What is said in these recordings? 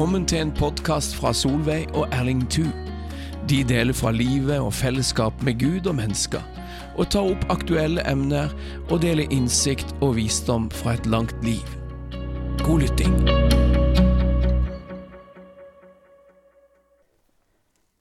Velkommen til en podkast fra Solveig og Erling Thu. De deler fra livet og fellesskap med Gud og mennesker, og tar opp aktuelle emner og deler innsikt og visdom fra et langt liv. God lytting.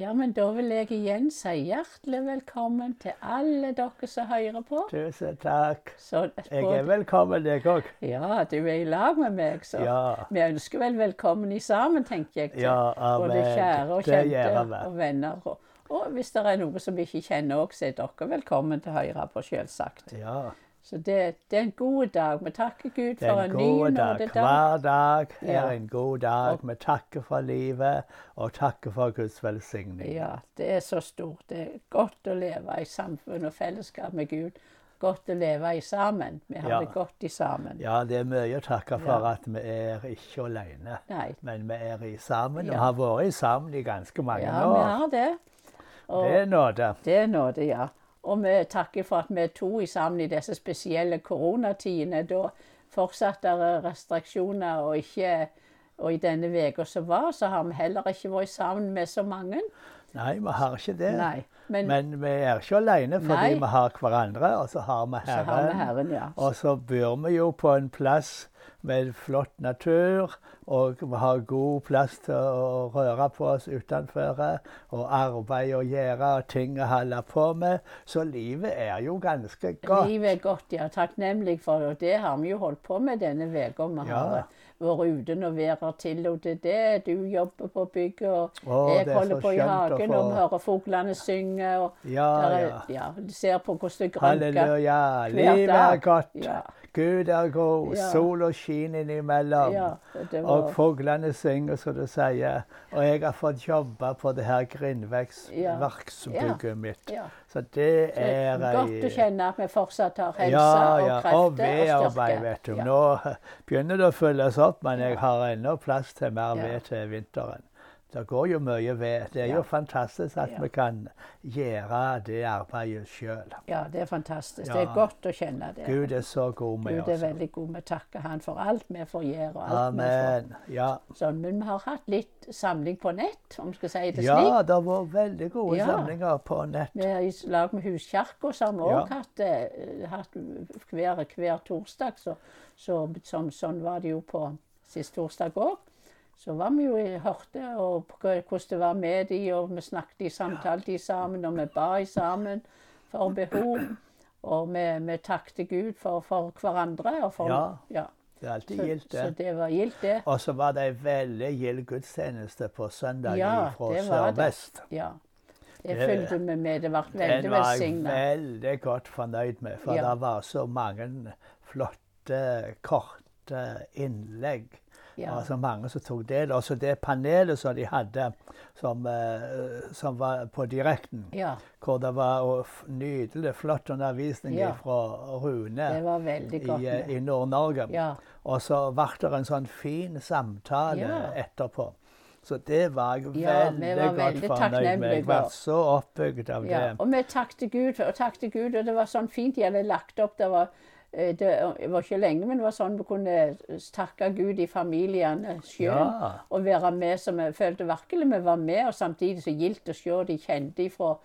Ja, men da vil jeg igjen si hjertelig velkommen til alle dere som hører på. Tusen takk. Så, Jeg er velkommen, jeg òg. Ja, du er i lag med meg, så Ja. vi ønsker vel velkommen i sammen, tenker jeg. til Ja, Både kjære og kjente og venner. Og, og hvis det er noe som vi ikke kjenner òg, så er dere velkommen til å høre på, selvsagt. Ja. Så det, det er en god dag. Vi takker Gud for en en ny dag. nådedag. Hver dag er Ja. en god dag. Vi takker for livet og takker for Guds velsigning. Ja, det er så stort. Det er godt å leve i samfunn og fellesskap med Gud. Godt å leve i sammen. Vi har Ja. det godt i sammen. Ja, det er mye å takke for Ja. at vi er ikke alene. Nei. Men vi er i sammen, og har vært i sammen i ganske mange Ja, vi har det. Og Det er nåde. det er nåde, ja. Og vi takker for at vi er to sammen i disse spesielle koronatidene. Da fortsatt er restriksjoner, og, ikke, og i denne uka som var, så har vi heller ikke vært sammen med så mange. Nei, vi har ikke det. Nei. Men, Men vi er ikke alene fordi Nei. vi har hverandre, og så har vi så har vi Herren. Herren, ja. Og så bor vi jo på en plass med flott natur, og vi har god plass til å røre på oss utenfor, og arbeid å gjøre, og ting å holde på med. Så livet er jo ganske godt. Livet er godt, ja. Takknemlig for det. Det har vi jo holdt på med denne uka. Ja. har vært ute når været tillot det. Du jobber på bygget, og Åh, jeg er holder på i hagen, få- og hører fuglene synge. Og Ja, er, ja. ja, ser på hvordan det grønker. Halleluja. Livet er godt. Ja. Gud er god. Ja. Sol skinner innimellom. Ja, det var- Og fuglene synger, som du sier. Og jeg har fått jobbe på det her Ja. mitt. Så det Så det er er godt å kjenne at vi fortsatt har helse og krefter Og og styrke. vet du. Nå begynner det å fylles opp, men jeg har ennå plass til mer ved til vinteren. Det går jo mye ved. Det er Ja. jo fantastisk at Ja. vi kan gjøre det arbeidet sjøl. ja, det er fantastisk. Ja. Det er godt å kjenne det. Gud er så god med oss. Gud er også. veldig god. Vi takker Han for alt vi får gjøre. og alt vi får Amen. Ja. Sånn, men vi har hatt litt samling på nett, om vi skal si det slik. ja, det har vært veldig gode samlinger på nett. Vi er i lag med Huskirka, har vi òg hatt, eh, hatt hver, hver torsdag. Så, så, sånn, sånn var det jo på sist torsdag òg. Så var vi jo i- hørte og hvordan det var med de, og vi snakket i samtalte de sammen, og vi ba i sammen for behov. Og vi, vi takket Gud for, for hverandre. Og for, Ja. ja. Det er alltid gildt, det. så det. var gildt, det. Og så var det ei veldig gild gudstjeneste på søndag Ja, fra. Sør-Vest. Ja. Det fulgte vi med. Det ble veldig Den var jeg veldig godt fornøyd med, for Ja. det var så mange flotte, korte innlegg. Ja. Altså mange som tok del. Også det panelet som de hadde, som, eh, som var på direkten. ja. Hvor det var og nydelig, flott undervisning Ja. fra Rune Det var godt. i, eh, i Nord-Norge. Ja. Og så ble det en sånn fin samtale etterpå. Så det var jeg Ja, veldig var godt veldig fornøyd med. Jeg var så oppbygd av Ja, det. og vi takket Gud, og takket Gud, og det var sånn fint de hadde lagt opp. Det var, det var ikke lenge, men det var sånn vi kunne takke Gud i familiene sjøl. Ja. Og være med som vi følte virkelig vi var med, og samtidig så gildt å se de kjente fra,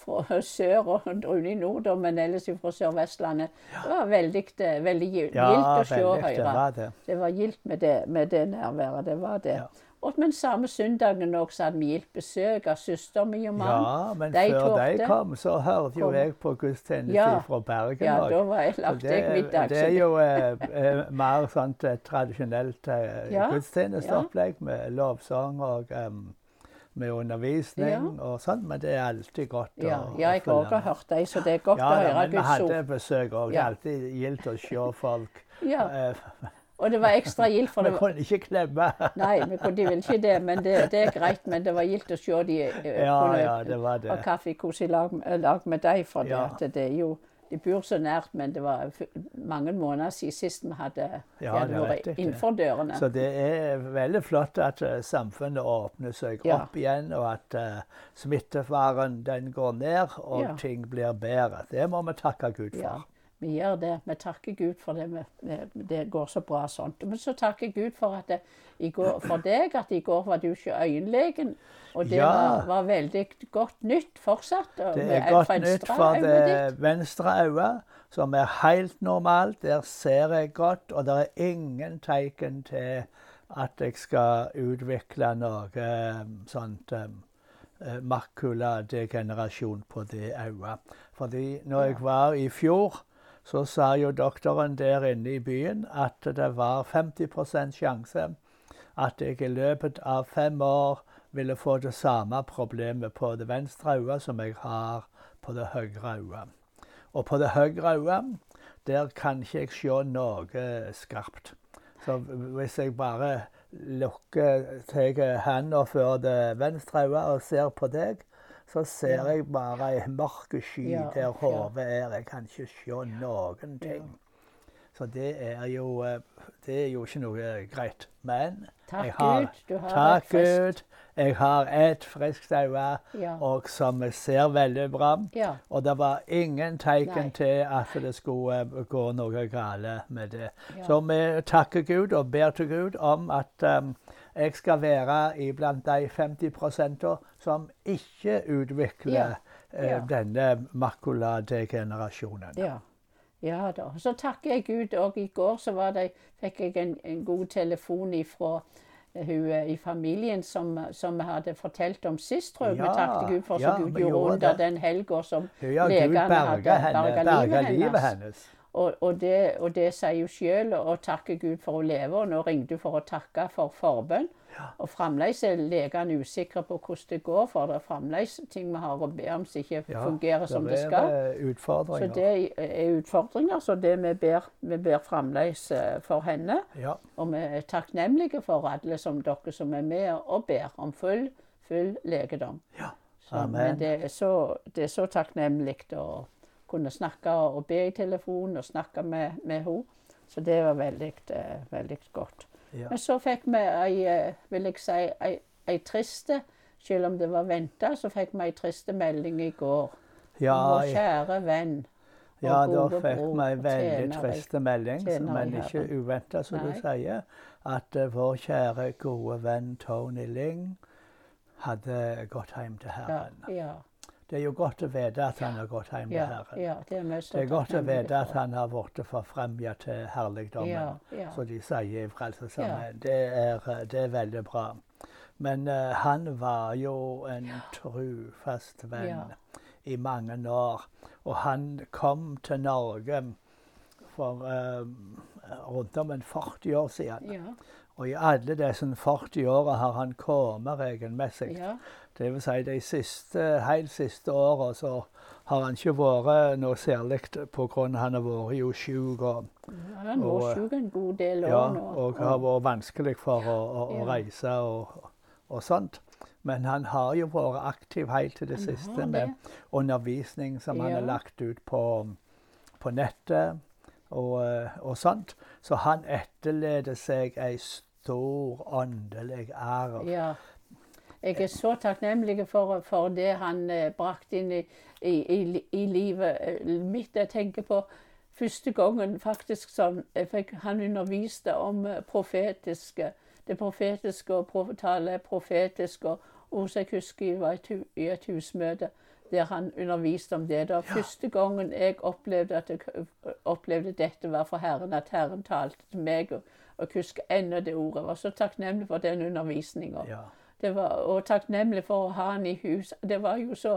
fra sør og Rune i nord, men ellers fra Sør-Vestlandet. Det var veldig, eh, veldig gildt Ja, å se og høre. Det var gildt med det, med det nærværet. Det var det. Ja. Og, men samme søndagen også hadde vi gildt besøk av søster mi og mann. Ja, men De før tårte. de kom, så hørte jo Kom. jeg på gudstjeneste Ja. fra Bergen Ja, da var jeg lagt jeg middag. det er jo eh, eh, mer sånt eh, tradisjonelt eh, Ja, gudstjenesteopplegg med lovsang og um, med undervisning Ja. og sånn, men det er alltid godt ja, å ja, jeg òg har også hørt dem, så det er godt Ja, å ord. Ja, men vi hadde besøk òg. Det er alltid gildt å se folk. Ja, Eh, og det var ekstra gildt, for Vi kunne ikke klemme. Nei, vi kunne de ville ikke det, men det, det er greit. Men det var gildt å se de eh, Ja, ja, det var det. ha kaffekos i lag, eh, lag med deg. for Ja. det, det er jo De bor så nært, men det var mange måneder siden sist vi hadde, de Ja, vært innenfor dørene. Så det er veldig flott at eh, samfunnet åpner seg Ja. opp igjen, og at uh, smittefaren den går ned, og ting blir bedre. Det må vi takke Gud for. Vi gjør det. Vi takker Gud for det. Vi, det går så bra sånt. Men så takker Gud for, at det, i går, for deg at i går var du ikke øyenlegen. Og det Ja. var, var veldig godt nytt fortsatt. Det er godt nytt for det ditt. venstre øyet, som er helt normalt. Der ser jeg godt, og det er ingen tegn til at jeg skal utvikle noe eh, sånt um, eh, makuladegenerasjon på det øyet. Fordi når jeg var i fjor, så sa jo doktoren der inne i byen at det var 50 sjanse at jeg i løpet av fem år ville få det samme problemet på det venstre øyet som jeg har på det høyre øyet. Og på det høyre øyet, der kan ikke jeg se noe skarpt. Så hvis jeg bare lukker tar hånda før det venstre øyet og ser på deg, så ser jeg bare ei mørk sky der hodet er. Jeg kan ikke se noen ting. Så det er jo eh, Det er jo ikke noe greit. Men Takk jeg har, Gud, du har Takk Gud. Jeg har et friskt øye, Ja. og som ser veldig bra. Ja. Og det var ingen tegn til at det skulle eh, gå noe galt med det. Ja. Så vi takker Gud og ber til Gud om at um, jeg skal være iblant de 50% som ikke utvikler eh, Ja. denne makuladegenerasjonen. Ja. Ja da. Så takker jeg Gud. Og i går så var det, fikk jeg en, en god telefon ifra hun eh, i familien som, som vi hadde fortalt om sist, tror jeg. Ja, vi takket Gud for ja, Gud gjorde under det. den helga som Ja, legene hadde berga henne, berga livet livet hennes. hennes. Og, og, det, og det sier jo sjøl, å takke Gud for å leve. Og nå ringte du for å takke for forbønn. Og fremdeles er legene usikre på hvordan det går, for det er fremdeles ting vi har å be om som ikke Ja, fungerer som det det skal. Så det er utfordringer. Så det vi ber, vi ber fremdeles eh, for henne. Ja. Og vi er takknemlige for alle som dere som er med og ber om full, full legedom. Ja. Så, Amen. men det er, så, så takknemlig kunne snakke og be i telefonen og snakke med, med henne. Så det var veldig, eh, veldig godt. Ja. Men så fikk vi ei, eh, vil jeg si, ei, ei triste Selv om det var venta, så fikk vi ei triste melding i går. Ja, Vår kjære venn. Ja, da fikk vi en veldig trist melding, men ikke uventa, som du sier, at eh, vår kjære, gode venn Tony Ling hadde gått hjem til Ja, Herren. ja, Det er jo godt å vite at han har gått hjem til ja, Herren. ja, det er Det er godt å vite at han har blitt forfremmet til herligdommen, Ja, som de sier i Frelsesarmeen. Det, det er veldig bra. Men uh, han var jo en trufast venn i mange år. Og han kom til Norge for uh, rundt om en 40 år siden. Ja, Og i alle disse 40 åra har han kommet regelmessig. ja, Det vil si de siste, helt siste åra så har han ikke vært noe særlig pga. han har vært jo sjuk og, han har vært syk en god del år ja, nå. og har vært vanskelig for å, å, å reise og, og sånt. Men han har jo vært aktiv helt til det Han siste det. med undervisning som han har lagt ut på, på nettet og, eh, og sånt. Så han etterlater seg ei stor åndelig arv. Ja. Jeg er så takknemlig for, for det han eh, brakte inn i, i, i, i livet eh, mitt. Jeg tenker på første gangen faktisk som fikk, han underviste om profetiske, det profetiske og tale profetiske. Og så jeg husker var i et husmøte der han underviste om det. Det var første gangen jeg opplevde at jeg opplevde dette var for Herren, at Herren talte til meg. Og, og jeg husker ennå det ordet. Jeg var så takknemlig for den undervisninga. Ja. Og takknemlig for å ha han i hus. Det var jo så,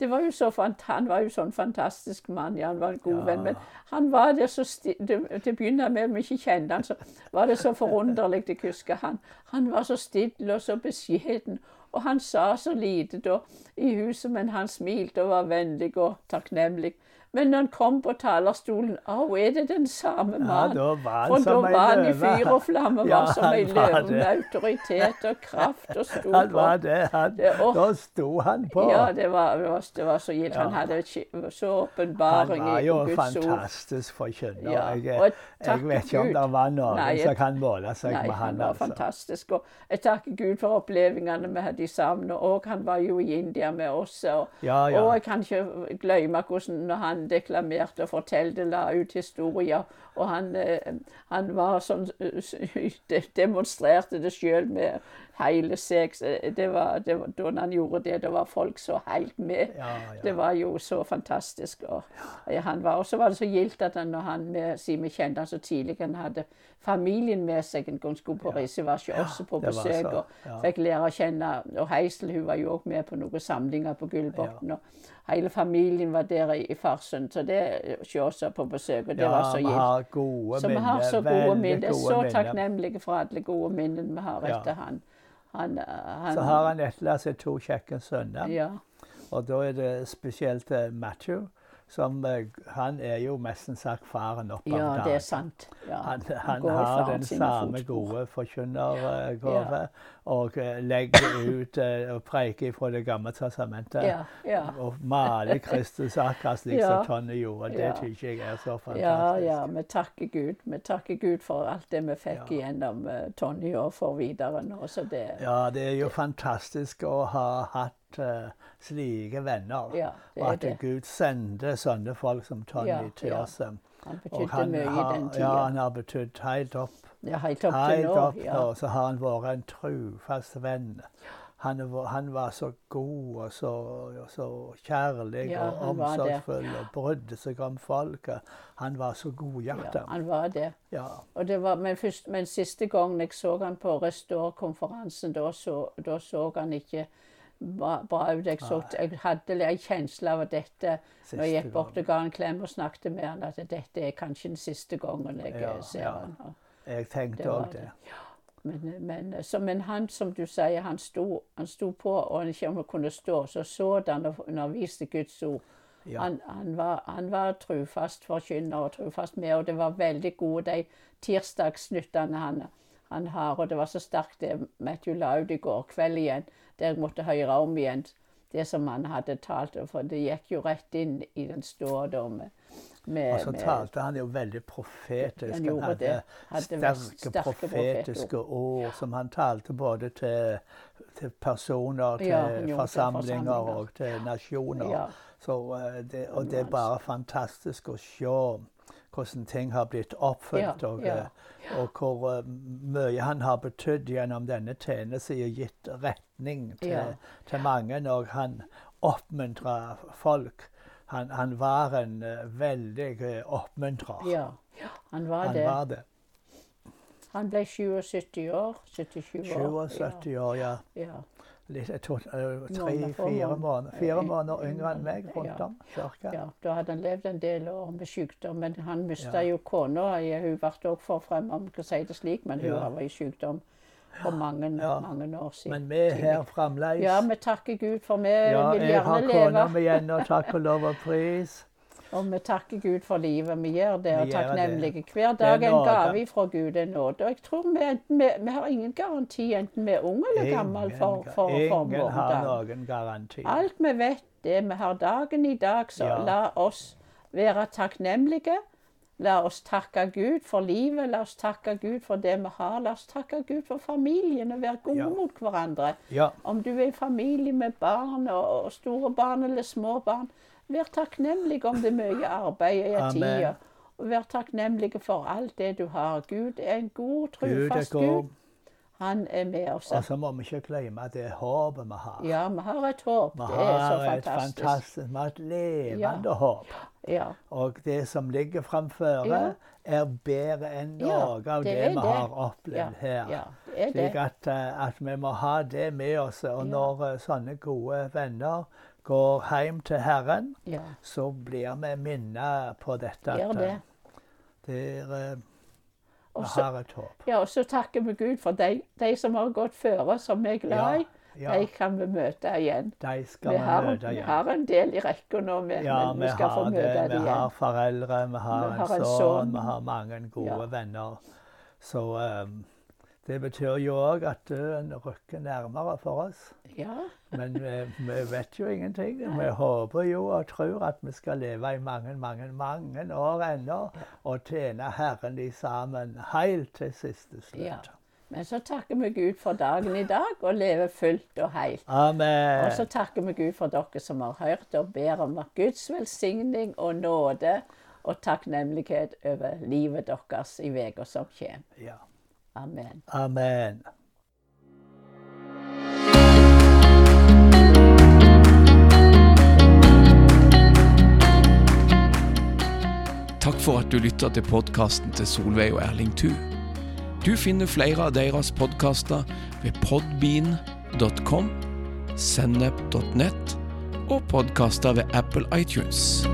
det var jo så fant, Han var jo sånn fantastisk mann. Ja, han var en god Ja. venn. Men han var det så Til å begynne med, at vi ikke kjente han, så var det så forunderlig. Jeg husker han. Han var så stille og så beskjeden. Og han sa så lite da i huset, men han smilte og var vennlig og takknemlig. Men når han kom på talerstolen, å, er det den samme Ja, mannen? da var For da var han i fyr og flamme, Ja, som ei løve med autoritet og kraft og sto Han var det. Han, Det- og, da sto han på. Ja, det var, det var, så gildt. Han hadde så åpenbaring var Guds jo Han var jo fantastisk forkynner. Ja, Jeg, jeg vet ikke om det var noen Nei, som kan måle seg Nei, med han han. var altså. fantastisk. Og jeg takker Gud for opplevelsene vi hadde sammen. Og han var jo i India med oss. Og, Ja, ja. og jeg kan ikke glemme hvordan når han han deklamerte og fortalte, la ut historier. Og han, eh, han var sånn Demonstrerte det sjøl med hele seg. Det var, det var, da han gjorde det, da var folk så helt med. Ja, ja. Det var jo så fantastisk. Og ja, han var, og så var det så gildt at han, når han med, siden vi kjente han så tidlig, han hadde familien med seg en gang skulle på reise, var ikke også på besøk. så, og. Fikk lære å kjenne Og Heisel hun var jo også med på noen samlinger på Gullbotn. Og hele familien var der i, i Farsund. Så det se oss på besøk, og det var så gildt. Så vi har så gode minner. Er gode så takknemlige for alle gode minnene vi har etter han. Han, eh, han Så har han etterlatt seg to kjekke sønner. Ja. Og da er det spesielt eh, Matthew. Som, eh, han er jo nesten sagt faren opp av ja, det er sant. Ja. Han, han har den samme gode forkynnergave. Og eh, legger ut eh, og preiker fra Det gamle testamentet. Ja, ja. Og maler Kristus akkurat slik Ja. som Tonje gjorde. Det Ja. syns jeg er så fantastisk. ja, ja. vi takker Gud. Vi takker Gud for alt det vi fikk Ja. igjennom uh, Tonje og for videre nå. Så det, Ja, det er jo fantastisk å ha hatt slike venner. Ja, og at det. Gud sendte sånne folk som Tonje Ja, til oss. Ja. han betydde mye har, i den ja, han har betydd helt opp. Ja, helt opp til nå. opp nå, så har han vært en trufast venn. Han, han var så god og så, og så kjærlig og omsorgsfull og brydde seg om folket. Han var så godhjertet. ja, han var det. Det var, men, først, men siste gangen jeg så han på Restore-konferansen, da så, da så han ikke bra, bra ut. Jeg, så, jeg hadde en kjensle av dette dette Når jeg gikk bort og ga en klem og snakket med han, at dette er kanskje den siste gangen jeg Ja, ser ja. han. Og- Jeg tenkte òg det. det. Men, men, så, men han, som du sier, han sto, han sto på, og han ikke om han kunne stå, så så han og underviste Guds ord. Ja. Han, han, var, han var trufast forkynner og trufast med, og det var veldig gode de tirsdagsnyttene han, han har. Og det var så sterkt det Matthew la ut i går kveld igjen, der jeg måtte høre om igjen det som han hadde talt. For det gikk jo rett inn i den da med, Og så med- talte han jo veldig profetisk. Han Han hadde. Hadde sterke, sterke profetiske ord som han talte både til, til personer, til Ja, til forsamlinger forsamlinger. og til nasjoner. Ja. Så, eh, det, og det er bare fantastisk å se hvordan ting har blitt oppfylt, og, eh, og hvor eh, mye han har betydd gjennom denne tjenesten og gitt retning til, til mange. Og han oppmuntra folk. Han, han var en uh, veldig uh, oppmuntrer. Ja, han var han det. var det. Han ble 77 år. 77 år. 77 år, ja. Ja, ja. Eh, Måneder, Tre-fire måneder. måneder, fire måneder ja, yngre enn meg, ja. rundt om. Cirka. ja. Da hadde han levd en del år med sykdom, men han mista Ja. jo kona. Hun ble også forfremma, om vi kan si det slik, men hun Ja. var i sykdom for mange, Ja. mange år siden. Men vi er her fremdeles. Ja, vi takker Gud, for vi Ja, vil jeg har gjerne kona mi igjen, og takk og lov og pris. Og vi takker Gud for livet. Vi gjør det, og takknemlige. Hver dag er dag en gave fra Gud er nåde. Og jeg tror vi, vi, vi har ingen garanti, enten vi er unge eller gamle, for, for, for morgendagen. Alt vi vet, det vi har dagen i dag, så Ja. la oss være takknemlige. La oss takke Gud for livet, la oss takke Gud for det vi har. La oss takke Gud for familien og være gode Ja. mot hverandre. Ja, Om du er i familie med barn og store barn eller små barn, vær takknemlig om det er mye arbeid i tida. Vær takknemlig for alt det du har. Gud er en god, trufast. Gud. Han er med oss. Og så må vi ikke glemme det håpet vi har. Ja, vi har et håp. Vi Det er så har et fantastisk. fantastisk, vi har et levende Ja. håp. Ja. Og det som ligger framføre, Ja. er bedre enn noe av det det, vi det. har opplevd her. ja, det Slik at, eh, at vi må ha det med oss. Og når eh, sånne gode venner går hjem til Herren, så blir vi minnet på dette. gjør det. eh, det er, eh, vi Og så, ja, og så takker vi Gud for de, de som har gått føre, som vi er glad i. Ja, De kan vi møte igjen. de skal Vi har, møte vi har en del i rekka nå, vi, Ja, men vi vi skal få møte det. dem Vi har foreldre, vi har, Vi en, har en sønn. vi har mange gode Ja. venner. Så um, det betyr jo òg at døden rykker nærmere for oss. Ja, Men vi, vi vet jo ingenting. Vi håper jo og tror at vi skal leve i mange, mange, mange år ennå og tjene Herren i sammen helt til siste slutt. Ja. Men så takker vi Gud for dagen i dag og lever fullt og helt. Amen. Og så takker vi Gud for dere som har hørt, og ber om Guds velsigning og nåde og takknemlighet over livet deres i uka som kommer. Ja. Amen. Amen. Takk for at du lytta til podkasten til Solveig og Erling Thu. Du finner flere av deres podkaster ved podbean.com, sennep.nett og podkaster ved Apple iTunes.